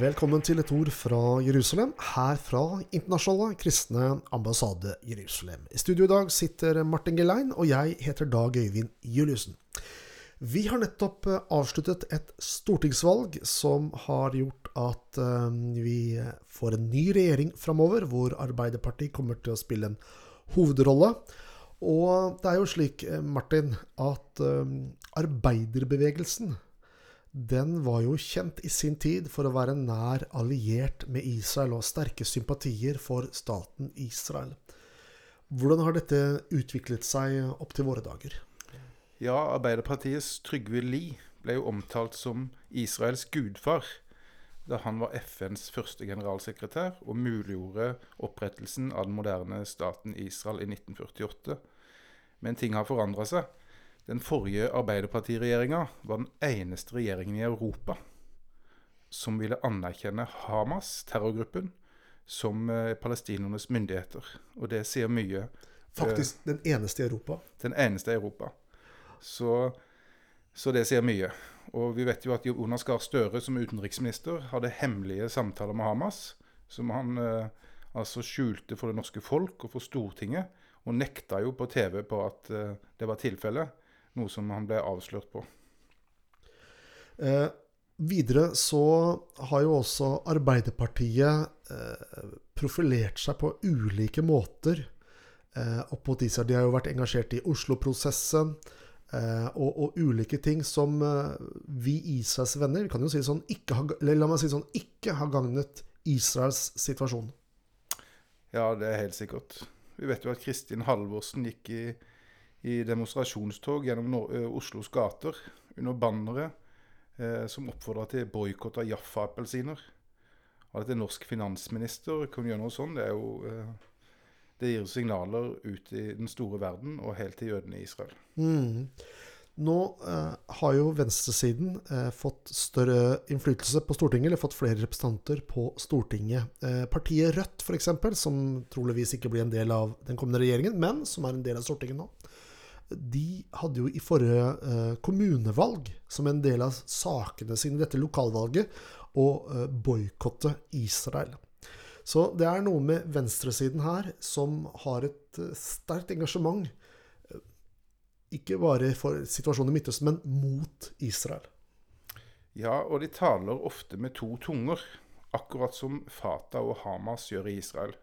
Velkommen til et ord fra Jerusalem, her fra Internasjonale kristne ambassade Jerusalem. I studio i dag sitter Martin Gelein, og jeg heter Dag Øyvind Juliussen. Vi har nettopp eh, avsluttet et stortingsvalg som har gjort at eh, vi får en ny regjering framover, hvor Arbeiderpartiet kommer til å spille en hovedrolle. Og det er jo slik, eh, Martin, at arbeiderbevegelsen den var jo kjent i sin tid for å være nær alliert med Israel og sterke sympatier for staten Israel. Hvordan har dette utviklet seg opp til våre dager? Ja, Arbeiderpartiets Trygve Lie ble jo omtalt som Israels gudfar da han var FNs første generalsekretær og muliggjorde opprettelsen av den moderne staten Israel i 1948. Men ting har forandra seg. Den forrige Arbeiderpartiregjeringa var den eneste regjeringen i Europa som ville anerkjenne Hamas, terrorgruppen, som eh, palestinernes myndigheter. Og det sier mye. Faktisk den eneste i Europa? Den eneste i Europa. Så, så det sier mye. Og vi vet jo at Jonas Gahr Støre som utenriksminister hadde hemmelige samtaler med Hamas, som han eh, altså skjulte for det norske folk og for Stortinget, og nekta jo på TV på at eh, det var tilfellet. Noe som han ble avslørt på. Eh, videre så har jo også Arbeiderpartiet eh, profilert seg på ulike måter eh, opp mot Israel. De har jo vært engasjert i Oslo-prosessen eh, og, og, ulike ting som eh, vi Israels venner kan jo si sånn, ikke har, eller la meg si sånn, ikke har gagnet Israels situasjon. Ja, det er helt sikkert. Vi vet jo at Kristin Halvorsen gikk i i demonstrasjonstog gjennom Oslos gater under bannere eh, som oppfordra til boikott av Jaffa-appelsiner. At en norsk finansminister kunne gjøre noe sånt, det, jo, eh, det gir signaler ut i den store verden og helt til jødene i Israel. Mm. Nå eh, har jo venstresiden eh, fått større innflytelse på Stortinget, eller fått flere representanter på Stortinget. Eh, partiet Rødt, f.eks., som troligvis ikke blir en del av den kommende regjeringen, men som er en del av Stortinget nå, de hadde jo i forrige eh, kommunevalg, som en del av sakene sine i dette lokalvalget, å eh, boikotte Israel. Så det er noe med venstresiden her som har et eh, sterkt engasjement. Ikke bare for situasjonen i Midtøsten, men mot Israel. Ja, og de taler ofte med to tunger, akkurat som Fatah og Hamas gjør i Israel.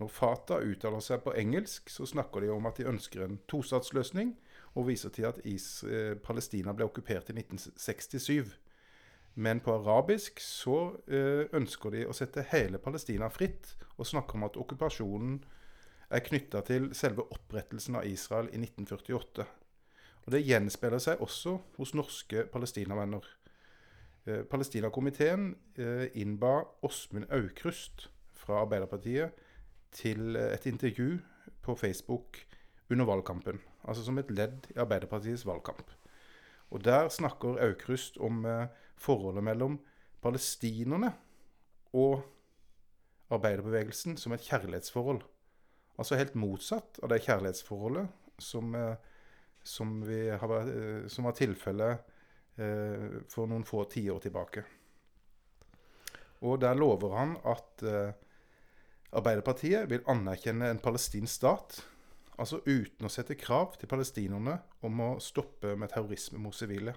Når Fatah uttaler seg på engelsk, så snakker de om at de ønsker en tostatsløsning, og viser til at Is eh, Palestina ble okkupert i 1967. Men på arabisk så eh, ønsker de å sette hele Palestina fritt, og snakker om at okkupasjonen er knytta til selve opprettelsen av Israel i 1948. Og Det gjenspeiler seg også hos norske palestinavenner. Eh, Palestinakomiteen innba Åsmund Aukrust fra Arbeiderpartiet til et intervju på Facebook under valgkampen. Altså som et ledd i Arbeiderpartiets valgkamp. Og Der snakker Aukrust om eh, forholdet mellom palestinerne og arbeiderbevegelsen som et kjærlighetsforhold. Altså helt motsatt av det kjærlighetsforholdet som, eh, som, har, eh, som var tilfellet for noen få tiår tilbake. Og der lover han at Arbeiderpartiet vil anerkjenne en palestinsk stat, altså uten å sette krav til palestinerne om å stoppe med terrorisme mot sivile.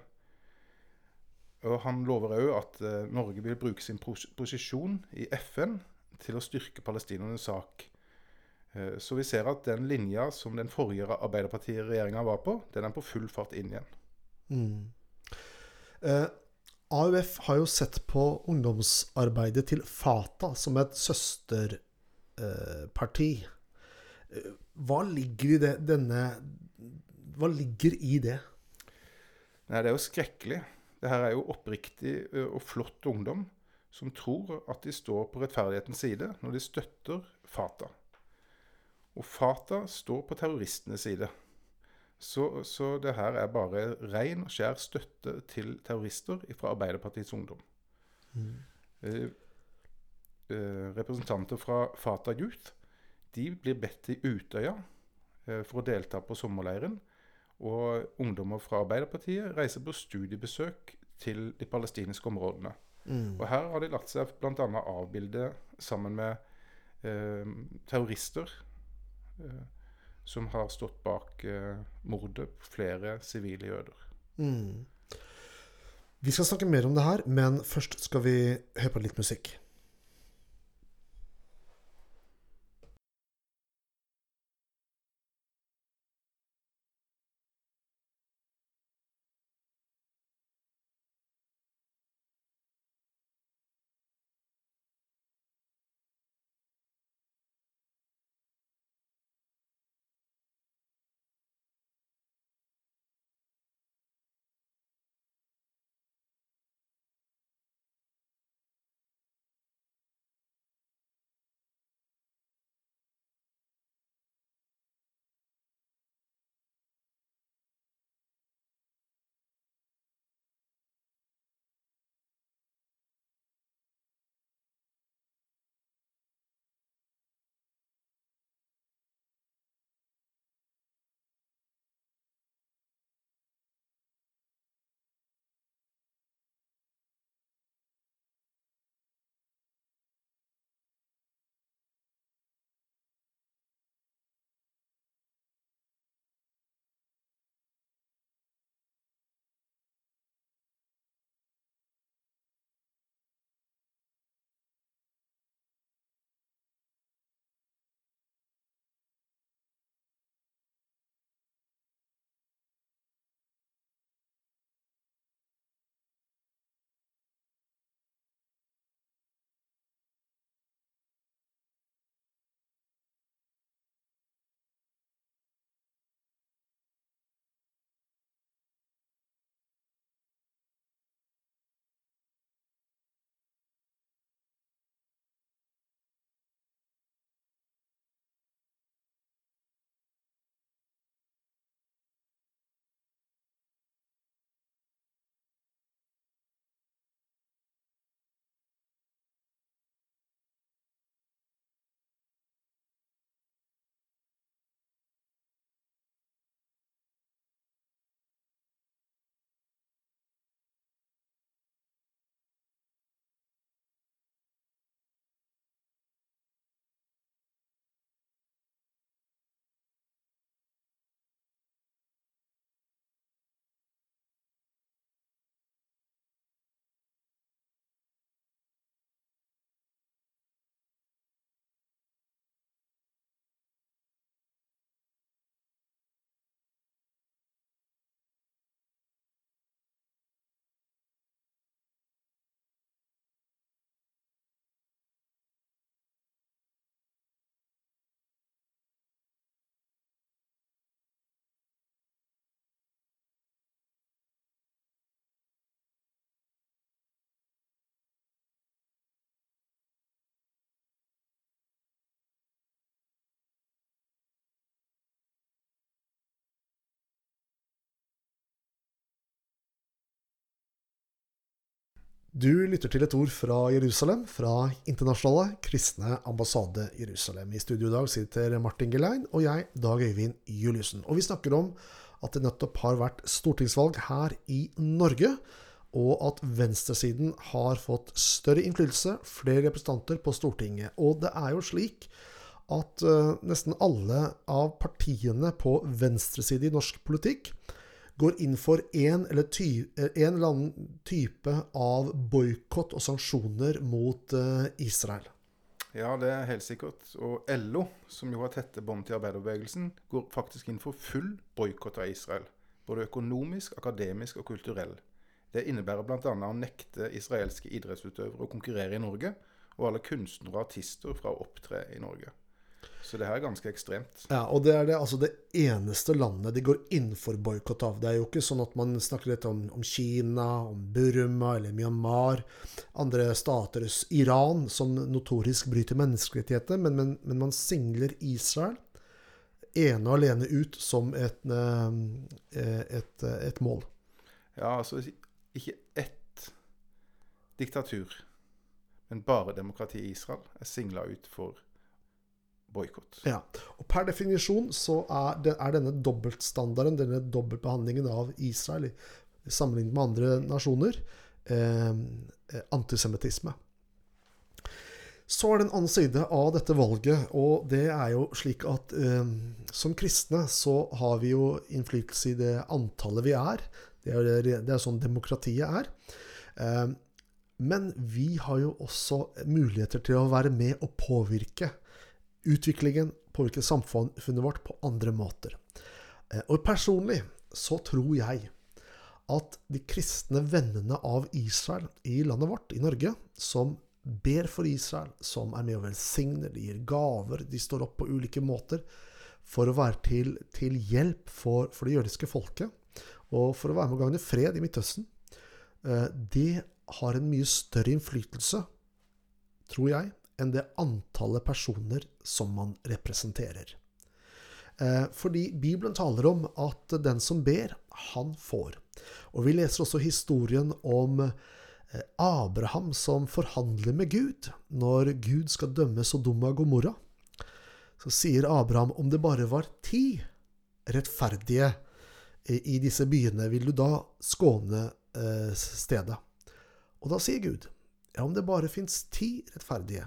Og Han lover òg at eh, Norge vil bruke sin posisjon i FN til å styrke palestinernes sak. Eh, så vi ser at den linja som den forrige Arbeiderpartiregjeringa var på, den er på full fart inn igjen. Mm. Eh, AUF har jo sett på ungdomsarbeidet til Fata som et søster parti. Eh, hva ligger i det, denne Hva ligger i det? Nei, Det er jo skrekkelig. Det her er jo oppriktig eh, og flott ungdom som tror at de står på rettferdighetens side når de støtter Fata. Og Fata står på terroristenes side. Så, så det her er bare ren og skjær støtte til terrorister fra Arbeiderpartiets ungdom. Mm. Eh, representanter fra Fata Youth de blir bedt til Utøya eh, for å delta på sommerleiren. Og ungdommer fra Arbeiderpartiet reiser på studiebesøk til de palestinske områdene. Mm. Og her har de latt seg bl.a. avbilde sammen med eh, terrorister eh, som har stått bak eh, mordet på flere sivile jøder. Mm. Vi skal snakke mer om det her, men først skal vi høre på litt musikk. Du lytter til et ord fra Jerusalem, fra Internasjonale kristne ambassade Jerusalem. I studio i dag sitter Martin Gelein og jeg, Dag Øyvind Juliussen. Og vi snakker om at det nettopp har vært stortingsvalg her i Norge, og at venstresiden har fått større innflytelse, flere representanter på Stortinget. Og det er jo slik at uh, nesten alle av partiene på venstresiden i norsk politikk går inn for en eller, ty, en eller annen type av boikott og sanksjoner mot uh, Israel. Ja, det er helt sikkert. Og LO, som jo har tette bånd til arbeiderbevegelsen, går faktisk inn for full boikott av Israel. Både økonomisk, akademisk og kulturell. Det innebærer bl.a. å nekte israelske idrettsutøvere å konkurrere i Norge, og alle kunstnere og artister fra å opptre i Norge. Så det her er ganske ekstremt. Ja, og det er det, altså det eneste landet de går inn for boikott av. Det er jo ikke sånn at man snakker litt om, om, Kina, om Burma eller Myanmar, andre stater, Iran, som notorisk bryter menneskerettigheter, men, men, men, man singler Israel ene og alene ut som et, eh, et, et mål. Ja, altså ikke ett diktatur, men bare demokratiet Israel er singla ut for boikott. Ja. Og per definisjon så er, det, er denne dobbeltstandarden, denne dobbeltbehandlingen av Israel sammenlignet med andre nasjoner, eh, antisemittisme. Så er det en annen side av dette valget, og det er jo slik at eh, som kristne så har vi jo innflytelse i det antallet vi er. Det er, det er sånn demokratiet er. Eh, men vi har jo også muligheter til å være med og påvirke utviklingen, påvirker samfunnet vårt på andre måter. Eh, og personlig så tror jeg at de kristne vennene av Israel i landet vårt, i Norge, som ber for Israel, som er med og velsigner, de gir gaver, de står opp på ulike måter for å være til, til hjelp for, for, det jødiske folket, og for å være med å gagne fred i Midtøsten, de har en mye større innflytelse, tror jeg, enn det antallet personer som man representerer. Eh, fordi Bibelen taler om at den som ber, han får. Og vi leser også historien om Eh, Abraham som forhandler med Gud når Gud skal dømme Sodoma og Gomorra. Så sier Abraham om det bare var ti rettferdige i disse byene, vil du da skåne eh, stedet? Og da sier Gud ja, om det bare fins ti rettferdige,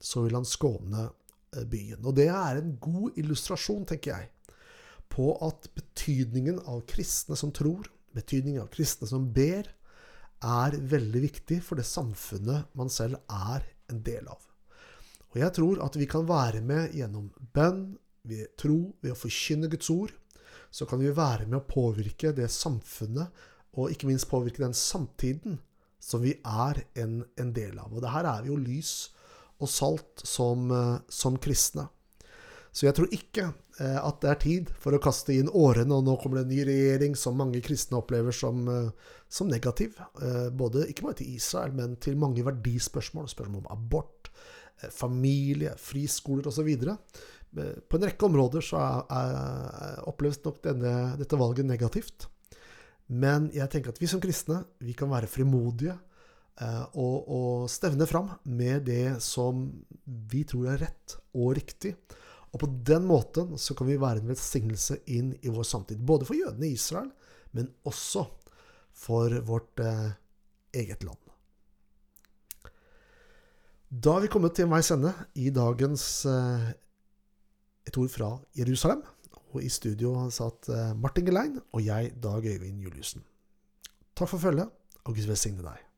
så vil han skåne eh, byen. Og det er en god illustrasjon, tenker jeg, på at betydningen av kristne som tror, betydningen av kristne som ber, er veldig viktig for det samfunnet man selv er en del av. Og jeg tror at vi kan være med gjennom bønn, ved tro, ved å forkynne Guds ord. Så kan vi være med å påvirke det samfunnet, og ikke minst påvirke den samtiden som vi er en, en del av. Og det her er vi jo lys og salt som, eh, som kristne. Så jeg tror ikke eh, at det er tid for å kaste inn årene, og nå kommer det en ny regjering som mange kristne opplever som, eh, som negativ. Både, ikke bare til Israel, men til mange verdispørsmål. Spørsmål om abort, familie, friskoler osv. På en rekke områder så er, oppleves nok denne, dette valget negativt. Men jeg tenker at vi som kristne vi kan være frimodige og, og stevne fram med det som vi tror er rett og riktig. Og på den måten så kan vi være en velsignelse inn i vår samtid. Både for jødene i Israel, men også for vårt eh, eget land. Da har vi kommet til veis ende i dagens eh, Et ord fra Jerusalem. Og i studio satt eh, Martin Gelein og jeg, Dag Øyvind Juliussen. Takk for følget, og Gud velsigne deg.